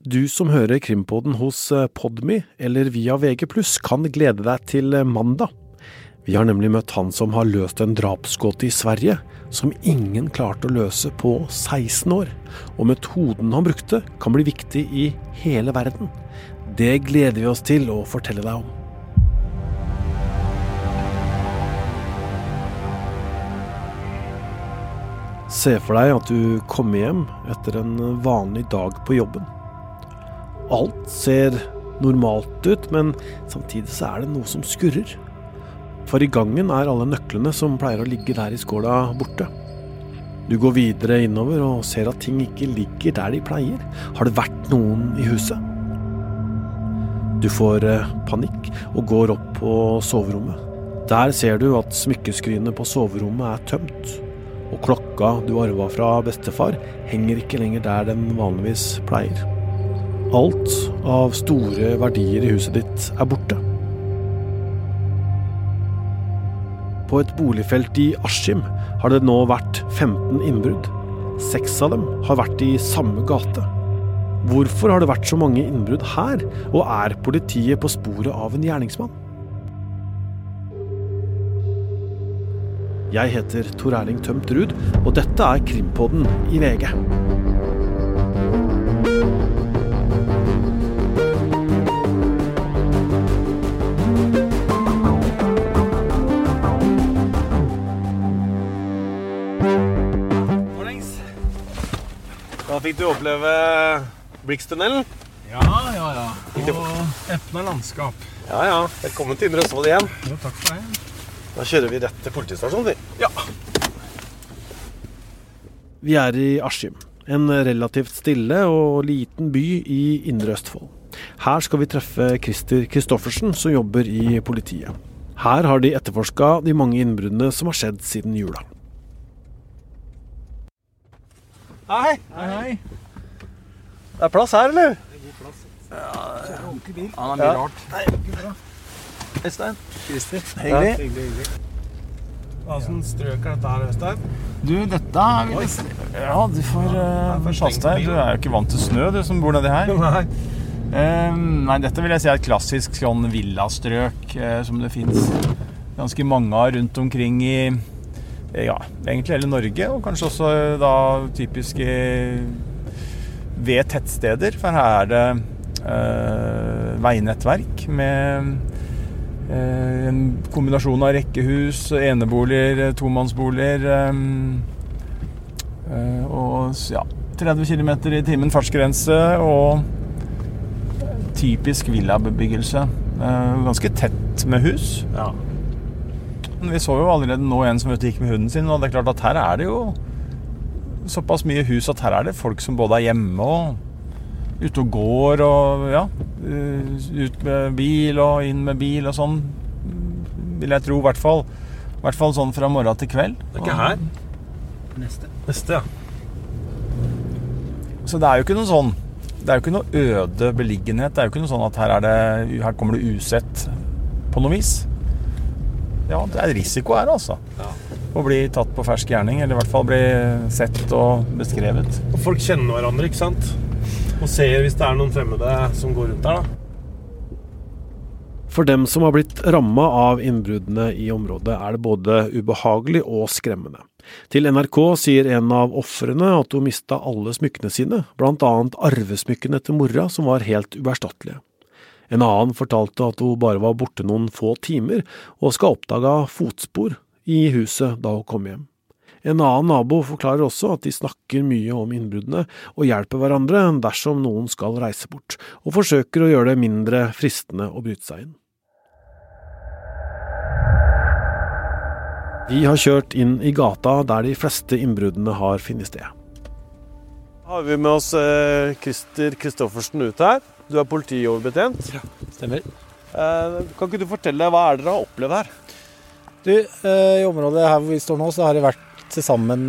Du som hører Krimpodden hos eh, Podmy eller via VG+, kan glede deg til eh, mandag. Vi har nemlig møtt han som har løst en drapsgåte i Sverige som ingen klarte å løse på 16 år. Og metoden han brukte kan bli viktig i hele verden. Det gleder vi oss til å fortelle deg om. Se for deg at du kommer hjem etter en vanlig dag på jobben. Alt ser normalt ut, men samtidig så er det noe som skurrer. For i gangen er alle nøklene som pleier å ligge der i skåla, borte. Du går videre innover og ser at ting ikke ligger der de pleier. Har det vært noen i huset? Du får eh, panikk og går opp på soverommet. Der ser du at smykkeskrinet på soverommet er tømt. Og klokka du arva fra bestefar, henger ikke lenger der den vanligvis pleier. Alt av store verdier i huset ditt er borte. På et boligfelt i Askim har det nå vært 15 innbrudd. Seks av dem har vært i samme gate. Hvorfor har det vært så mange innbrudd her, og er politiet på sporet av en gjerningsmann? Jeg heter Tor Erling Tømt Ruud, og dette er Krimpodden i VG. Da fikk du oppleve Brikstunnelen. Ja, ja, ja. Og Etne landskap. Ja ja, velkommen til Indre Østfold igjen. Jo, takk for det. Da kjører vi rett til politistasjonen, vi. Ja. Vi er i Askim, en relativt stille og liten by i Indre Østfold. Her skal vi treffe Christer Christoffersen, som jobber i politiet. Her har de etterforska de mange innbruddene som har skjedd siden jula. Hei, Hei, hei. det er plass her, eller? Det er mye Ja. rart. Øystein. Christer. Hyggelig. Åssen strøk er dette her, Øystein? Du, dette er vi Ja, du får uh, passe deg. Du er jo ikke vant til snø, du som bor nedi her. Nei. Eh, nei, dette vil jeg si er et klassisk sånn villastrøk uh, som det fins ganske mange av rundt omkring i eh, ja, egentlig hele Norge, og kanskje også eh, da typiske ved tettsteder. For her er det eh, veinettverk med eh, en kombinasjon av rekkehus, eneboliger, eh, tomannsboliger eh, eh, og ja, 30 km i timen fartsgrense og typisk villabebyggelse. Eh, Ganske tett med hus. Ja. Vi så jo allerede nå en som gikk med hunden sin, og det er klart at her er det jo såpass mye hus at her er det folk som både er hjemme og ute og går og ja. eh, Ut med bil og inn med bil og sånn, vil jeg tro. I hvert fall, i hvert fall sånn fra morgen til kveld. Det er ikke her. Neste. Neste, ja. Så det er jo ikke noe sånn Det er jo ikke noe øde beliggenhet. Det er jo ikke noe sånn at her, er det, her kommer det usett på noe vis. Ja, det er risiko her, altså. Ja. Å bli tatt på fersk gjerning, eller i hvert fall bli sett og beskrevet. Og folk kjenner hverandre, ikke sant? Og ser hvis det er noen fremmede som går rundt der, da. For dem som har blitt ramma av innbruddene i området, er det både ubehagelig og skremmende. Til NRK sier en av ofrene at hun mista alle smykkene sine, annet arvesmykkene til mora, som var helt uerstattelige. En annen fortalte at hun bare var borte noen få timer, og skal ha oppdaga fotspor i huset da hun kom hjem. En annen nabo forklarer også at de snakker mye om innbruddene og hjelper hverandre dersom noen skal reise bort, og forsøker å gjøre det mindre fristende å bryte seg inn. Vi har kjørt inn i gata der de fleste innbruddene har funnet sted. Har vi med oss eh, Christer Christoffersen ut her. Du er politioverbetjent. Stemmer. Eh, kan ikke du fortelle hva er dere har opplevd her? Du, eh, I området her hvor vi står nå, så har det vært til sammen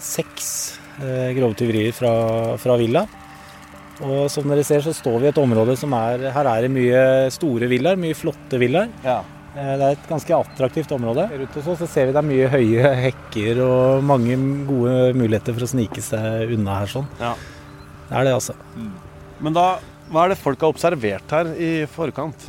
seks eh, grove tyverier fra, fra villa. Og som dere ser, så står vi i et område som er Her er det mye store villaer, mye flotte villaer. Ja. Eh, det er et ganske attraktivt område. Rundt oss så ser vi det er mye høye hekker og mange gode muligheter for å snike seg unna her sånn. Ja. Det er det, altså. Men da, hva er det folk har observert her i forkant?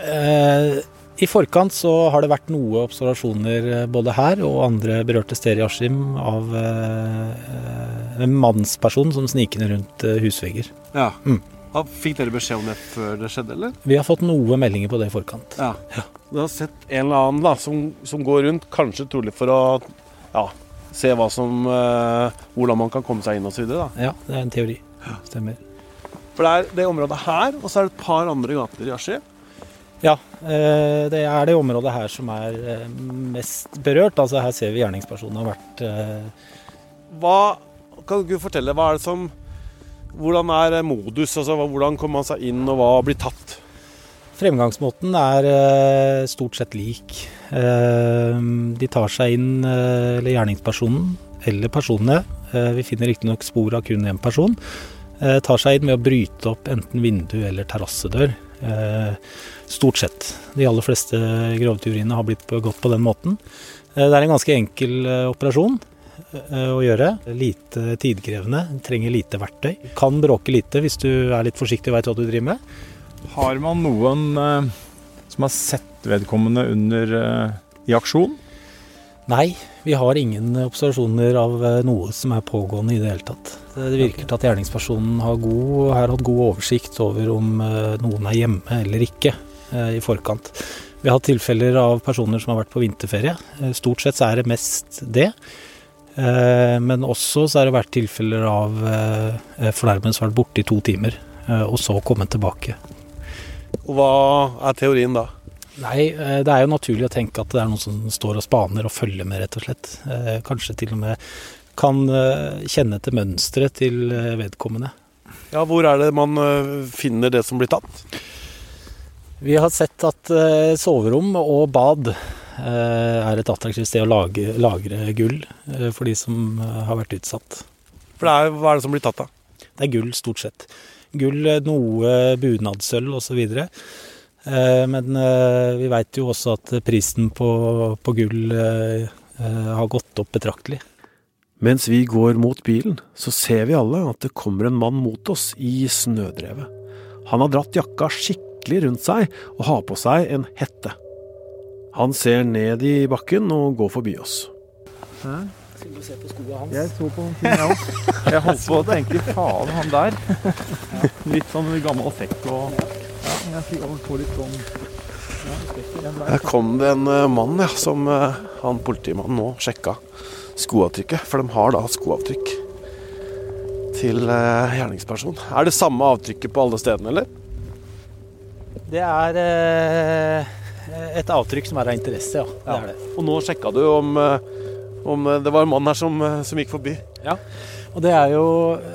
Eh, I forkant så har det vært noe observasjoner eh, både her og andre berørte steder i Askim av eh, en mannsperson som snikende rundt husvegger. Ja. Mm. Fikk dere beskjed om det før det skjedde, eller? Vi har fått noe meldinger på det i forkant. Ja. Du har sett en eller annen da, som, som går rundt, kanskje trolig for å ja, se som, eh, hvordan man kan komme seg inn osv. Ja, det er en teori. Stemmer. For det er det området her, og så er det et par andre gater i Askim. Ja, eh, det er det området her som er eh, mest berørt. Altså Her ser vi gjerningspersonen har vært eh, Hva Kan du fortelle, hva er det som Hvordan er modus? Altså, hvordan kommer man seg inn, og hva blir tatt? Fremgangsmåten er stort sett lik. De tar seg inn, eller gjerningspersonen eller personene, vi finner riktignok spor av kun én person, tar seg inn med å bryte opp enten vindu eller terrassedør. Eh, Stort sett. De aller fleste grovtyveriene har blitt begått på den måten. Eh, Det er en ganske enkel eh, operasjon eh, å gjøre. Lite tidkrevende, trenger lite verktøy. Kan bråke lite hvis du er litt forsiktig og veit hva du driver med. Har man noen eh, som har sett vedkommende under eh, i aksjon? Nei, vi har ingen observasjoner av eh, noe som er pågående i det hele tatt. Det virker til at gjerningspersonen har, god, har hatt god oversikt over om eh, noen er hjemme eller ikke eh, i forkant. Vi har hatt tilfeller av personer som har vært på vinterferie. Eh, Stort sett så er det mest det. Eh, Men også så har det vært tilfeller av eh, fornærmede som har vært borte i to timer, eh, og så kommet tilbake. Og hva er teorien da? Nei, eh, det er jo naturlig å tenke at det er noen som står og spaner og følger med, rett og slett. Eh, Kanskje til og med kan eh, kjenne til mønsteret til vedkommende. Ja, Hvor er det man finner det som blir tatt? Vi har sett at soverom og bad er et attraktivt sted å lage, lagre gull for de som har vært utsatt. For det er, Hva er det som blir tatt, da? Det er gull, stort sett. Gull, noe bunadsølv osv. Eh, Men eh, vi veit jo også at prisen på, på gull eh, eh, har gått opp betraktelig. Mens vi går mot bilen, så ser vi alle at det kommer en mann mot oss i snødrevet. Han har dratt jakka skikkelig rundt seg og har på seg en hette. Han ser ned i bakken og går forbi oss. Skal du se på skoa hans? Jeg så på den ting, jeg òg. Jeg holdt på å tenke faen, han der. Litt sånn gammel sekk og Ja, Der kom det en øh, mann ja, som øh, han politimannen nå sjekka skoavtrykket. For de har da skoavtrykk til øh, gjerningsperson. Er det samme avtrykket på alle stedene, eller? Det er eh, et avtrykk som er av interesse, ja. Det er det. Og nå sjekka du om, øh, om øh, det var en mann her som, øh, som gikk forbi. Ja, Og det er jo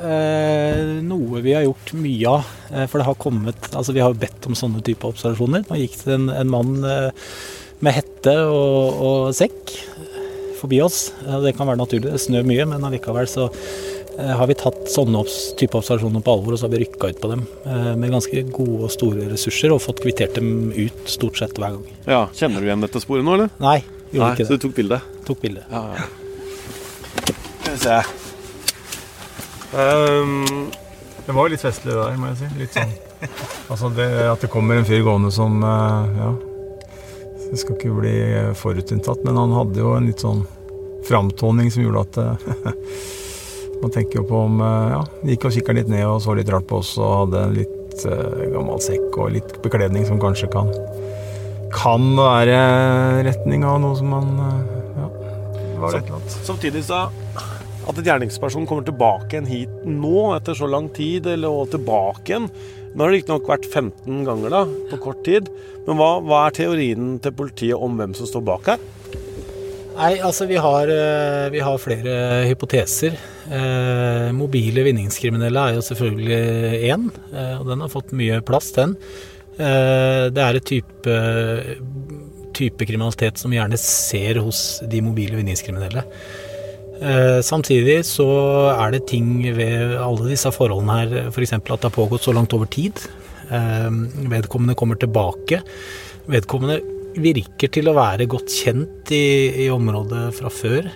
eh, noe vi har gjort mye av. Eh, for det har kommet Altså vi har bedt om sånne typer observasjoner. Nå gikk det en, en mann eh, med hette og, og sekk forbi oss. Eh, Det kan være naturlig, det snør mye, men allikevel så eh, har vi tatt sånne type observasjoner på alvor, og så har vi rykka ut på dem eh, med ganske gode og store ressurser, og fått kvittert dem ut stort sett hver gang. Ja, Kjenner du igjen dette sporet nå, eller? Nei, gjorde Nei, ikke så det. du tok bilde? Tok bilde. Ja, ja. Skal vi se. Um, Det var jo litt festlig det der, må jeg si. Litt sånn Altså det, at det kommer en fyr gående som eh, Ja. Det skal ikke bli forutinntatt, men han hadde jo en litt sånn framtoning som gjorde at eh, Man tenker jo på om eh, Ja, gikk og kikka litt ned og så litt rart på oss og hadde en litt eh, gammel sekk og litt bekledning som kanskje kan Kan være retning av noe som man eh, Ja. Var det et eller annet? samtidig så at et gjerningsperson kommer tilbake igjen hit nå, etter så lang tid, eller og tilbake igjen Nå har det riktignok vært 15 ganger da, på kort tid. Men hva, hva er teorien til politiet om hvem som står bak her? Nei, altså vi har, eh, vi har flere hypoteser. Eh, mobile vinningskriminelle er jo selvfølgelig én, eh, og den har fått mye plass, den. Eh, det er et type, type kriminalitet som vi gjerne ser hos de mobile vinningskriminelle. Eh, samtidig så er det ting ved alle disse forholdene her, f.eks. at det har pågått så langt over tid. Eh, vedkommende kommer tilbake. Vedkommende virker til å være godt kjent i, i området fra før.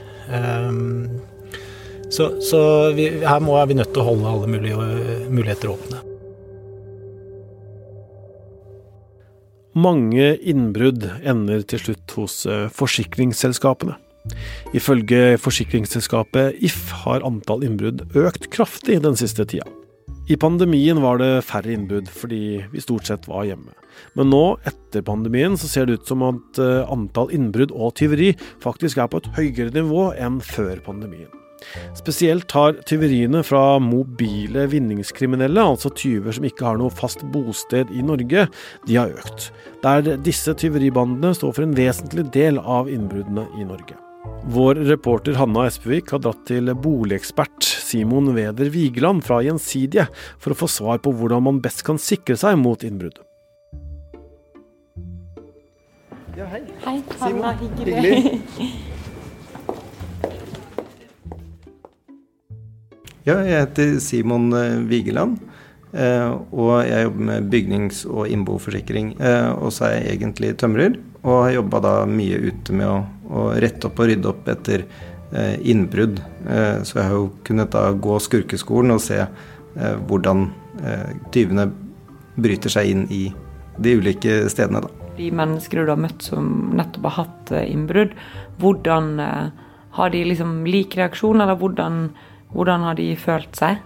Så så vi, her må, er vi nødt til å holde alle mulige, muligheter åpne. Mange innbrudd ender til slutt hos eh, forsikringsselskapene. Ifølge forsikringsselskapet If har antall innbrudd økt kraftig den siste tida. I pandemien var det færre innbrudd fordi vi stort sett var hjemme. Men nå, etter pandemien, så ser det ut som at eh, antall innbrudd og tyveri faktisk er på et høyere nivå enn før pandemien. Spesielt har tyveriene fra mobile vinningskriminelle, altså tyver som ikke har noe fast bosted i Norge, de har økt. Der disse tyveribandene står for en vesentlig del av innbruddene i Norge. Vår reporter Hanna Espevik har dratt til boligekspert Simon Weder Vigeland fra Gjensidige for å få svar på hvordan man best kan sikre seg mot innbrudd. Ja, hei. Hei, Simon. Hanna. Hyggelig. Hyggelig. Ja, jeg heter Simon eh, Vigeland. eh, Og jeg jobber med bygnings- og innboforsikring. Eh, Og så er jeg egentlig tømrer, og har jobba da mye ute med å, å rette opp og rydde opp etter innbrudd. Så jeg har jo kunnet da gå skurkeskolen og se hvordan tyvene bryter seg inn i de ulike stedene, da. De menneskene du har møtt som nettopp har hatt innbrudd, hvordan har de liksom lik reaksjon, eller hvordan, hvordan har de følt seg?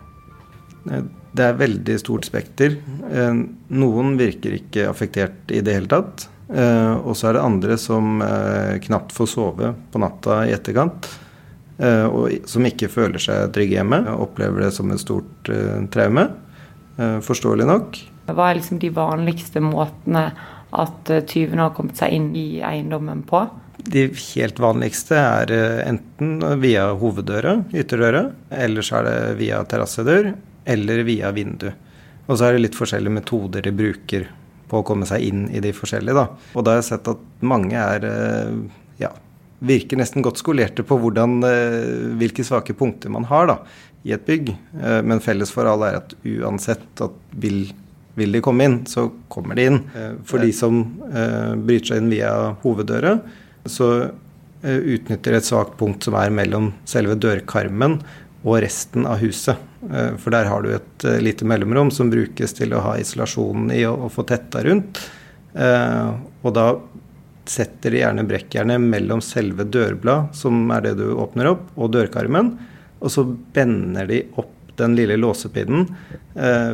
Eh, Det er veldig stort spekter. Eh, Noen virker ikke affektert i det hele tatt. Eh, Og så er det andre som knapt får sove på natta i etterkant. Og som ikke føler seg trygge hjemme. Opplever det som et stort traume. Forståelig nok. Hva er liksom de vanligste måtene at tyvene har kommet seg inn i eiendommen på? De helt vanligste er eh, enten via hoveddøra, ytterdøra, eller så er det via terrassedør, eller via vindu. Og så er det litt forskjellige metoder de bruker på å komme seg inn i de forskjellige, da. Og da har jeg sett at mange er eh, ja, virker nesten godt skolerte på hvordan, eh, hvilke svake punkter man har da, i et bygg. Men felles for alle er at uansett at vil, vil de komme inn, så kommer de inn. For de som bryter seg inn via hoveddøra, så eh, utnytter et svakt punkt som er mellom selve dørkarmen og resten av huset. Eh, For der har du et eh, lite mellomrom som brukes til å ha isolasjonen i og, få tetta rundt. Og da setter de gjerne brekkjernet mellom selve dørblad, som er det du åpner opp, og dørkarmen. Og så bender de opp den lille låsepinnen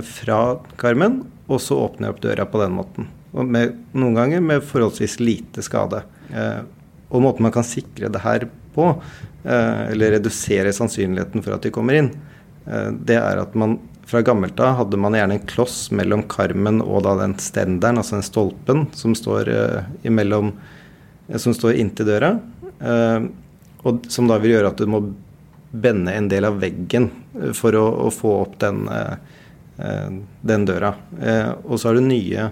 fra karmen, og så åpner de opp døra på den måten. Og med, noen ganger med forholdsvis lite skade. Og måten man kan sikre det her på, eh, eller redusere sannsynligheten for at de kommer inn, eh, det er at man fra gammelt av hadde man gjerne en kloss mellom karmen og da den stenderen, altså den stolpen som står eh, imellom som står inntil døra. Og som da vil gjøre at du må bende en del av veggen for å, å få opp den, den døra. Og så har du nye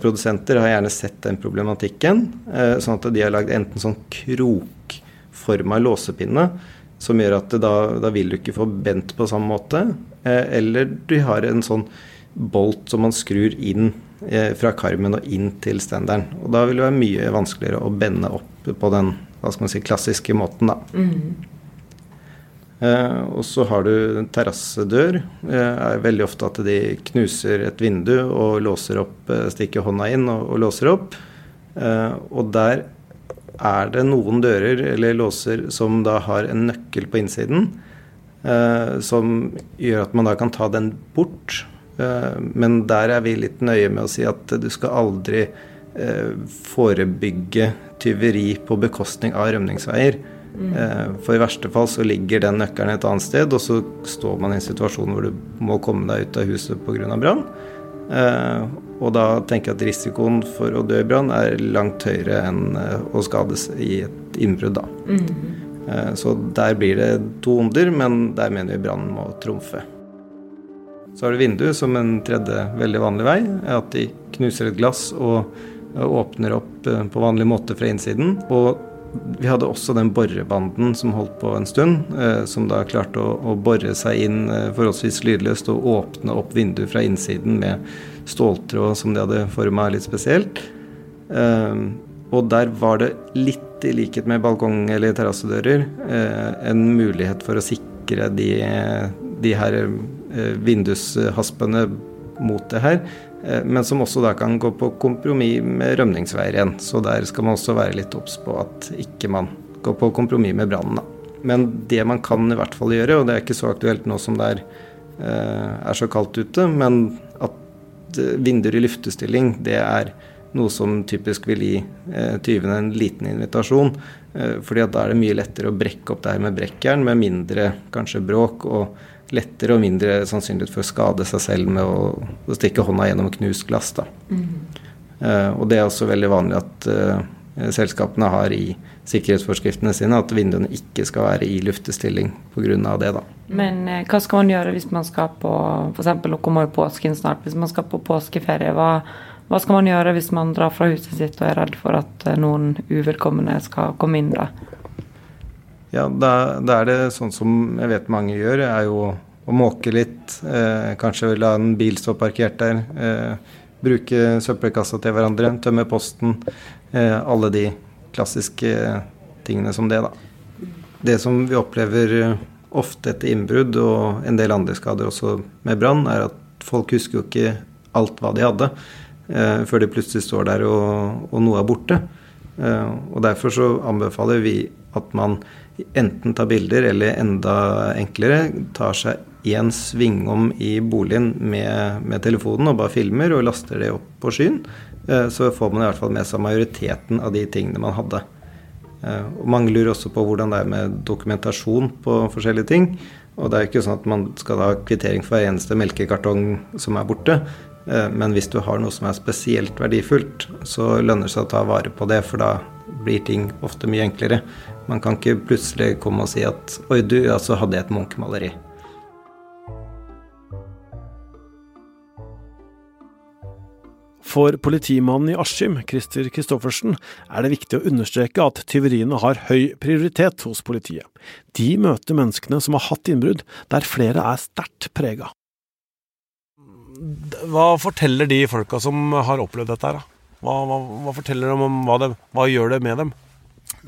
produsenter har gjerne sett den problematikken, eh, sånn at de har lagd enten sånn krokforma låsepinne, som gjør at da, da vil du ikke få bent på samme måte, eh, eller du har en sånn bolt som man skrur inn eh, fra karmen og inn til stenderen. Og da vil det være mye vanskeligere å bende opp på den hva skal man si, klassiske måten, da. Eh, og så har du terrassedør. Eh, er veldig ofte at de knuser et vindu og låser opp, eh, stikker hånda inn og, og låser opp. Eh, og der er det noen dører eller låser som da har en nøkkel på innsiden, eh, som gjør at man da kan ta den bort. Men der er vi litt nøye med å si at du skal aldri forebygge tyveri på bekostning av rømningsveier. Eh, For i verste fall så ligger den nøkkelen et annet sted, og så står man i en situasjon hvor du må komme deg ut av huset pga. brann. Eh, og da tenker jeg at risikoen for å dø i brann er langt høyere enn eh, å skades i et innbrudd, da. Mm. så der blir det to onder, men der mener vi brannen må trumfe. Så har du vinduet som en tredje veldig vanlig vei. At de knuser et glass og åpner opp på vanlig måte fra innsiden. Og vi hadde også den borebanden som holdt på en stund, eh, som da klarte å, å bore seg inn eh, forholdsvis lydløst og åpne opp vinduet fra innsiden med ståltråd som de hadde forma litt spesielt. Eh, og der var det litt i likhet med balkong- eller terrassedører en mulighet for å sikre de, de her vindushaspene mot det her, men som også da kan gå på kompromiss med rømningsveier igjen. Så der skal man også være litt obs på at ikke man går på kompromiss med brannen. Men det man kan i hvert fall gjøre, og det er ikke så aktuelt nå som det er, eh, er så kaldt ute, men at eh, vinduer i luftestilling, det er noe som typisk vil gi eh, tyvene en liten invitasjon. Eh, fordi at da er det mye lettere å brekke opp det her med brekkjern med mindre kanskje bråk, og lettere og mindre sannsynlighet for å skade seg selv med å, å stikke hånda gjennom knust glass. Mm. Uh, og det er også veldig vanlig at uh, selskapene har i sikkerhetsforskriftene sine at vinduene ikke skal være i luftestilling pga. det. da. Men uh, hva skal man gjøre hvis man skal på f.eks. nå kommer jo påsken snart, hvis man skal på påskeferie? hva hva skal man gjøre hvis man drar fra huset sitt og er redd for at noen uvedkommende skal komme inn da? Ja, da, da er det sånn som jeg vet mange gjør, er jo å måke litt. Eh, kanskje la en bil stå parkert der. Eh, bruke søppelkassa til hverandre, tømme posten. Eh, alle de klassiske tingene som det, da. Det som vi opplever ofte etter innbrudd, og en del andre skader også med brann, er at folk husker jo ikke alt hva de hadde eh, før de plutselig står der og, og noe er borte. Eh, og Derfor så anbefaler vi at man enten ta bilder, eller enda enklere tar seg én svingom i boligen med, med, telefonen og bare filmer og laster det opp på skyen. Eh, så får man i hvert fall med seg majoriteten av de tingene man hadde. Eh, og Mange lurer også på hvordan det er med dokumentasjon på forskjellige ting. Og det er ikke sånn at man skal ha kvittering for hver eneste melkekartong som er borte. Eh, men hvis du har noe som er spesielt verdifullt, så lønner det seg å ta vare på det, for da blir ting ofte mye enklere. Man kan ikke plutselig komme og si at 'oi, du, ja, så hadde jeg et Munch-maleri'. For politimannen i Askim, Christer Christoffersen, er det viktig å understreke at tyveriene har høy prioritet hos politiet. De møter menneskene som har hatt innbrudd, der flere er sterkt prega. Hva forteller de folka som har opplevd dette her? Hva, hva, hva forteller de om hva, det, hva gjør det med dem?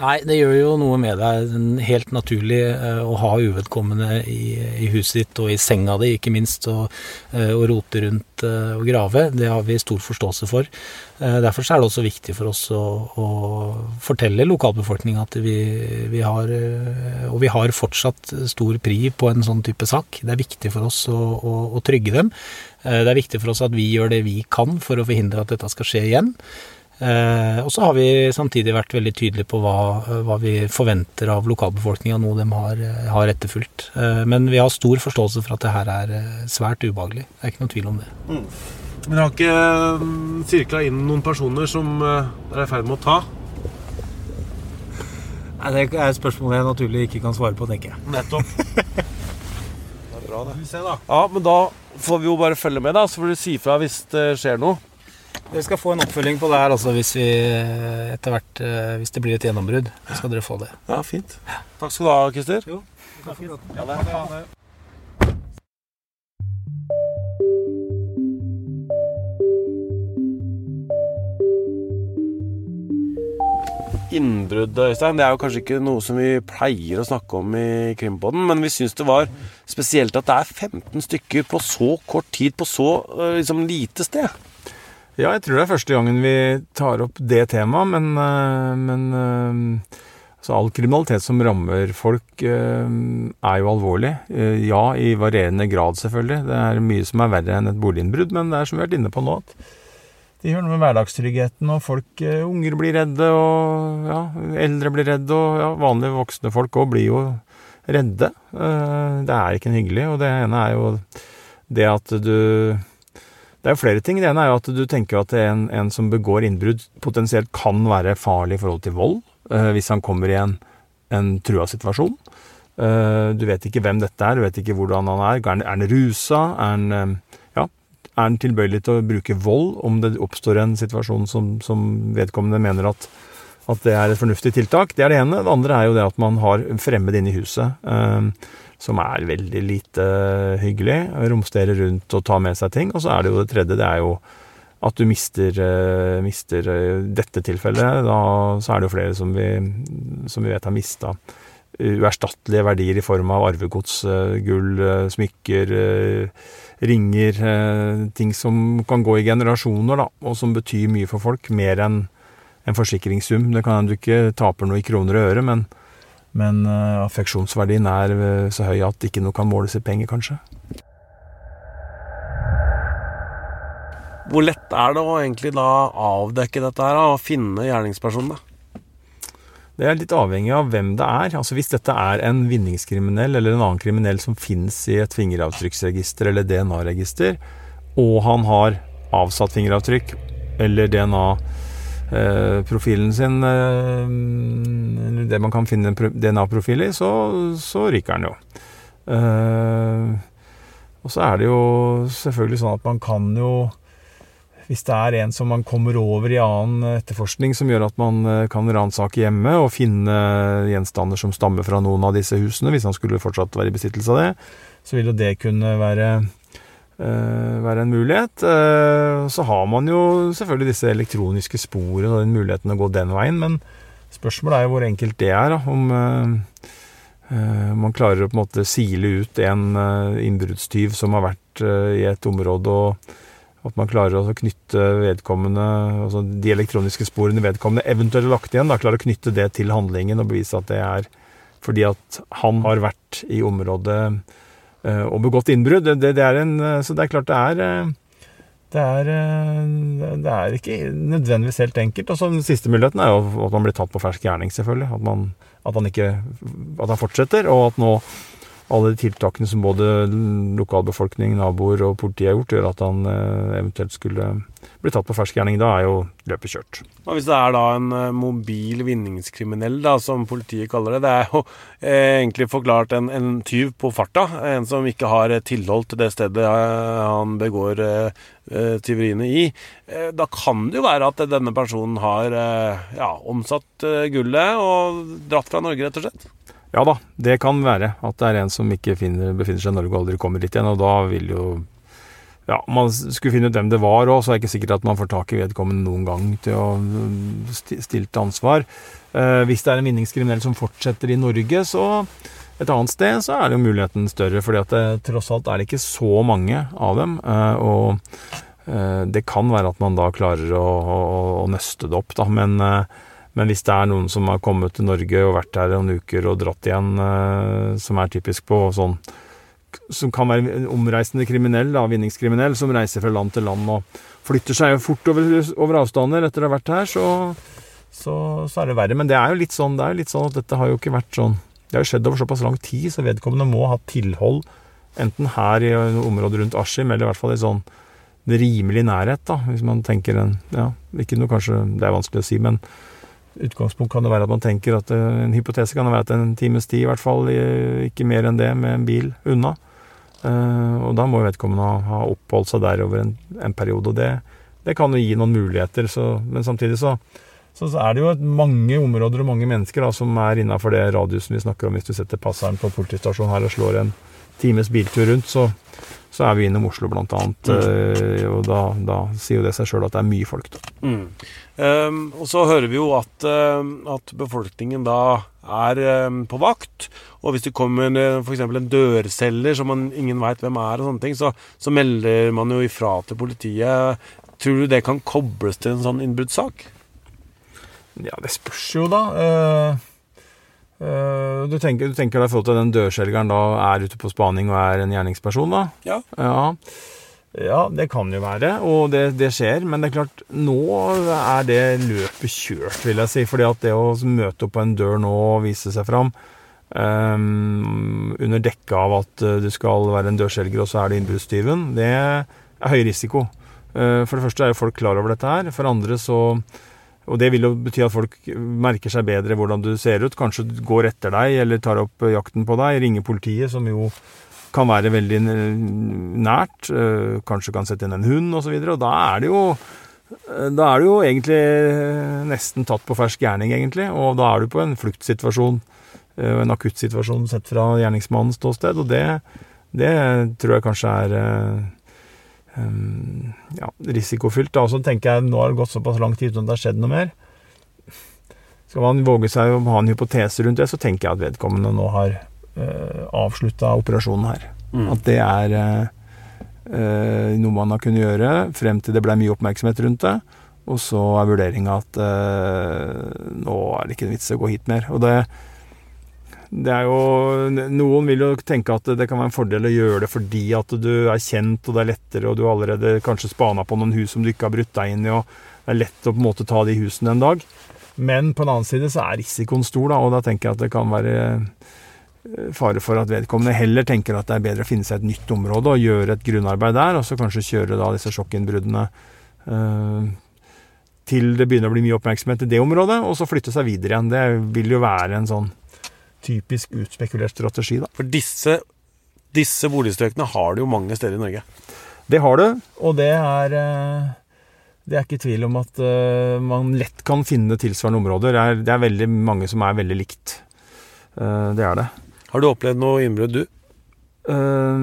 Nei, det gjør jo noe med deg. Helt naturlig eh, å ha uvedkommende i, i, huset ditt og i senga di, ikke minst, og, eh, og rote rundt eh, og grave. Det har vi stor forståelse for. Derfor er det også viktig for oss å, å fortelle lokalbefolkninga at vi, vi, har Og vi har fortsatt stor pri på en sånn type sak. Det er viktig for oss å, å, å trygge dem. Det er viktig for oss at vi gjør det vi kan for å forhindre at dette skal skje igjen. Eh, og så har vi samtidig vært veldig tydelige på hva, hva vi forventer av lokalbefolkninga, noe de har, har etterfulgt. Eh, men vi har stor forståelse for at det her er eh, svært ubehagelig. Det er ikke noen tvil om det. Mm. Men dere har ikke mm, sirkla inn noen personer som dere er i ferd med å ta? Nei, Det er et spørsmål jeg naturlig ikke kan svare på, tenker jeg. Nettopp. bra, det. Vi ser, da. Ja, men da får vi jo bare følge med, da, så får du si fra hvis det skjer noe. Dere skal få en oppfølging på det her altså, hvis, vi, etter hvert, eh, hvis det blir et gjennombrudd. Så skal dere få det. Ja, fint. Takk skal du ha, Christer. Jo, takk for det. Ja, Innbrudd, Øystein, det er jo kanskje ikke noe som vi pleier å snakke om i Krimpodden, men vi syns det var spesielt at det er 15 stykker på så kort tid, på så eh, liksom, lite sted. Ja, jeg tror det er første gangen vi tar opp det temaet, men, eh, men altså all kriminalitet som rammer folk, er jo alvorlig. Ja, i varierende grad, selvfølgelig. Det er mye som er verre enn et boliginnbrudd, men det er som vi har vært inne på nå, de gjør noe med hverdagstryggheten, og folk, unger blir redde, og ja, eldre blir redde, og ja, vanlige voksne folk òg blir jo redde. Det er ikke hyggelig, og det ene er jo det at du det er jo flere ting. Det ene er jo at du tenker at en, en som begår innbrudd, potensielt kan være farlig i forhold til vold uh, hvis han kommer i en, en trua situasjon. Uh, du vet ikke hvem dette er, du vet ikke hvordan han er. Er han, rusa? Er han, uh, ja, er han tilbøyelig til å bruke vold om det oppstår en situasjon som, som vedkommende mener at, at, det er et fornuftig tiltak? Det er det ene. Det andre er jo det at man har fremmed inne i huset. Uh, som er veldig lite hyggelig. Romstere rundt og ta med seg ting. Og så er det jo det tredje, det er jo at du mister, uh, mister dette tilfellet. Da så er det jo flere som vi, som vi vet har mista uerstattelige verdier i form av arvegods, eh, gull, eh, smykker, eh, ringer, ting som kan gå i generasjoner, da, og som betyr mye for folk, mer enn en forsikringssum. Det kan hende du ikke taper noe i kroner og øre, men, men affeksjonsverdien er så høy at ikke noe kan måles i penger, kanskje. Hvor lett er det å egentlig da avdekke dette her, og finne gjerningspersonen? Det er litt avhengig av hvem det er. Altså Hvis dette er en vinningskriminell eller en annen kriminell som finnes i et fingeravtrykksregister eller DNA-register, og han har avsatt fingeravtrykk eller DNA-profilen eh, sin, eh, eller det man kan finne DNA-profil i, så, så, ryker han jo. Eh, og så er det jo selvfølgelig sånn at man kan jo hvis det er en som man kommer over i annen etterforskning som gjør at man eh, kan ransake hjemme og finne gjenstander som stammer fra noen av disse husene, hvis han skulle fortsatt være i besittelse av det, så vil jo det kunne være, være en mulighet. Så har man jo selvfølgelig disse elektroniske sporene og den muligheten å gå den veien, men spørsmålet er jo hvor enkelt det er. Om man klarer å på en måte sile ut en innbruddstyv som har vært i et område og at man klarer å knytte vedkommende, altså de elektroniske sporene vedkommende eventuelt lagt igjen, da, klarer å knytte det til handlingen og bevise at det er fordi at han har vært i området uh, og begått innbrudd. Det, det, er en, eh, så det er klart det er uh, det er, det er ikke nødvendigvis helt enkelt. Og så Den siste muligheten er jo at man blir tatt på fersk gjerning, selvfølgelig. At, man, at, han ikke, at han fortsetter, og at nå alle de tiltakene som både lokalbefolkning, naboer og politiet har gjort, gjør at han eh, eventuelt skulle bli tatt på fersk gjerning. Da er jo løpet kjørt. Og hvis det er da en eh, mobil vinningskriminell, da, som politiet kaller det Det er jo eh, egentlig forklart en, en, tyv på farta. En som ikke har tilhold til det stedet han begår tyveriene i. Da kan det jo være at denne personen har ja, omsatt gullet og dratt fra Norge, rett og slett? Ja da, det kan være at det er en som ikke finner, befinner seg i Norge og aldri kommer dit igjen. Og da vil jo Ja, man skulle finne ut hvem det var òg, så er det ikke sikkert at man får tak i vedkommende noen gang til å mm, stille til ansvar. Eh, hvis det er en vinningskriminell som fortsetter i Norge, så et annet sted så er det jo muligheten større. fordi at det, tross alt er det ikke så mange av dem. Eh, og eh, det kan være at man da klarer å, å, å nøste det opp, da. Men eh, men hvis det er noen som har kommet til Norge og vært her noen uker og dratt igjen, eh, som er typisk på sånn Som kan være omreisende kriminell, da, vinningskriminell, som reiser fra land til land og flytter seg fort over, over avstander etter å ha vært her, så, så, så, er det verre. Men det er jo litt sånn, det er litt sånn at dette har jo ikke vært sånn Det har jo skjedd over såpass lang tid, så vedkommende må ha tilhold enten her i området rundt Askim, eller i hvert fall i sånn rimelig nærhet, da, hvis man tenker en Ja, ikke noe kanskje Det er vanskelig å si, men utgangspunkt kan det være at man tenker at eh, en hypotese kan være at en times tid, i hvert fall, ikke mer enn det, med en bil unna. Eh, og da må vedkommende ha oppholdt seg der over en, en periode. Og det, det, kan jo gi noen muligheter, så, men samtidig så, så, er det jo mange områder og mange mennesker da, som er innafor det radiusen vi snakker om. Hvis du setter passeren på politistasjonen her og slår en times biltur rundt, så, så er vi innom Oslo, blant annet. Mm. Eh, og da, da, sier jo det seg sjøl at det er mye folk, da. Mm. Um, og så hører vi jo at, uh, at befolkningen da er um, på vakt. Og hvis det kommer uh, f.eks. en dørselger som man, ingen veit hvem er, og sånne ting, så, så, melder man jo ifra til politiet. Tror du det kan kobles til en sånn innbruddssak? Ja, det spørs jo, da. Uh, du, tenker, du tenker deg i forhold til den dørselgeren da er ute på spaning og er en gjerningsperson, da? Ja. ja. ja det kan jo være, og det, det, skjer. Men det er klart, nå er det løpet kjørt, vil jeg si. fordi at det å møte opp på en dør nå og vise seg fram um, under dekke av at du skal være en dørselger, og så er det innbruddstyven, det er høy risiko. Uh, for det første er jo folk klar over dette her. For andre så og det vil jo bety at folk merker seg bedre hvordan du ser ut. Kanskje går etter deg eller tar opp jakten på deg. Ringer politiet, som jo kan være veldig nært. Eh, kanskje kan sette inn en hund osv. Og, så og da er det jo eh, da er du jo egentlig nesten tatt på fersk gjerning, egentlig. Og da er du på en fluktsituasjon, eh, en akuttsituasjon sett fra gjerningsmannens ståsted. Og det, det tror jeg kanskje er ja, risikofylt. Og Så tenker jeg nå har det gått såpass lang tid uten at det har skjedd noe mer. Skal man våge seg å ha en hypotese rundt det, så tenker jeg at vedkommende nå har uh, avslutta operasjonen her. Mm. At det er uh, noe man har kunnet gjøre frem til det ble mye oppmerksomhet rundt det. Og så er vurderinga at uh, nå er det ikke en vits å gå hit mer. Og det, det er jo Noen vil jo tenke at det kan være en fordel å gjøre det fordi at du er kjent, og det er lettere, og du har allerede kanskje spana på noen hus som du ikke har brutt deg inn i, og det er lett å på en måte ta de husene en dag. Men på den annen side så er risikoen stor, da, og da tenker jeg at det kan være fare for at vedkommende heller tenker at det er bedre å finne seg et nytt område og gjøre et grunnarbeid der, og så kanskje kjøre da disse sjokkinnbruddene uh, til det begynner å bli mye oppmerksomhet i det området, og så flytte seg videre igjen. Det vil jo være en sånn typisk utspekulert strategi, da. For disse, disse boligstrøkene har du jo mange steder i Norge. Det har du, og det er det er ikke tvil om at man lett kan finne tilsvarende områder. Det er, det er veldig mange som er veldig likt. det er det. Har du opplevd noe innbrudd, du? Uh,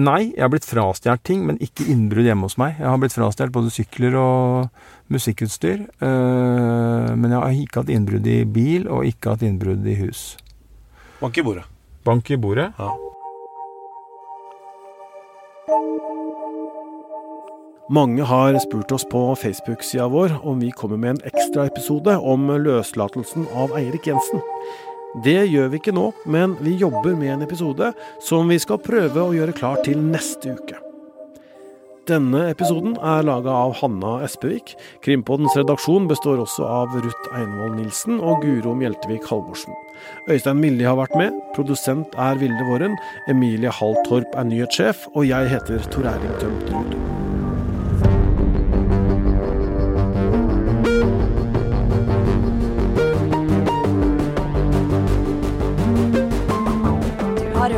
nei, jeg har blitt frastjålet ting, men ikke innbrudd hjemme hos meg. Jeg har blitt frastjålet både sykler og musikkutstyr. Uh, men jeg har ikke hatt innbrudd i bil, og ikke hatt innbrudd i hus. Bank i bordet. Bank i bordet? Ja. Mange har spurt oss på Facebook-sida vår om vi kommer med en ekstraepisode om løslatelsen av Eirik Jensen. Det gjør vi ikke nå, men vi jobber med en episode som vi skal prøve å gjøre klar til neste uke. Denne episoden er laga av Hanna Espevik. Krimpodens redaksjon består også av Ruth Einvoll Nilsen og Guro Mjeltevik Halvorsen. Øystein Millie har vært med, produsent er Vilde Våren, Emilie Halltorp er nyhetssjef, og jeg heter Tor Erling Tømt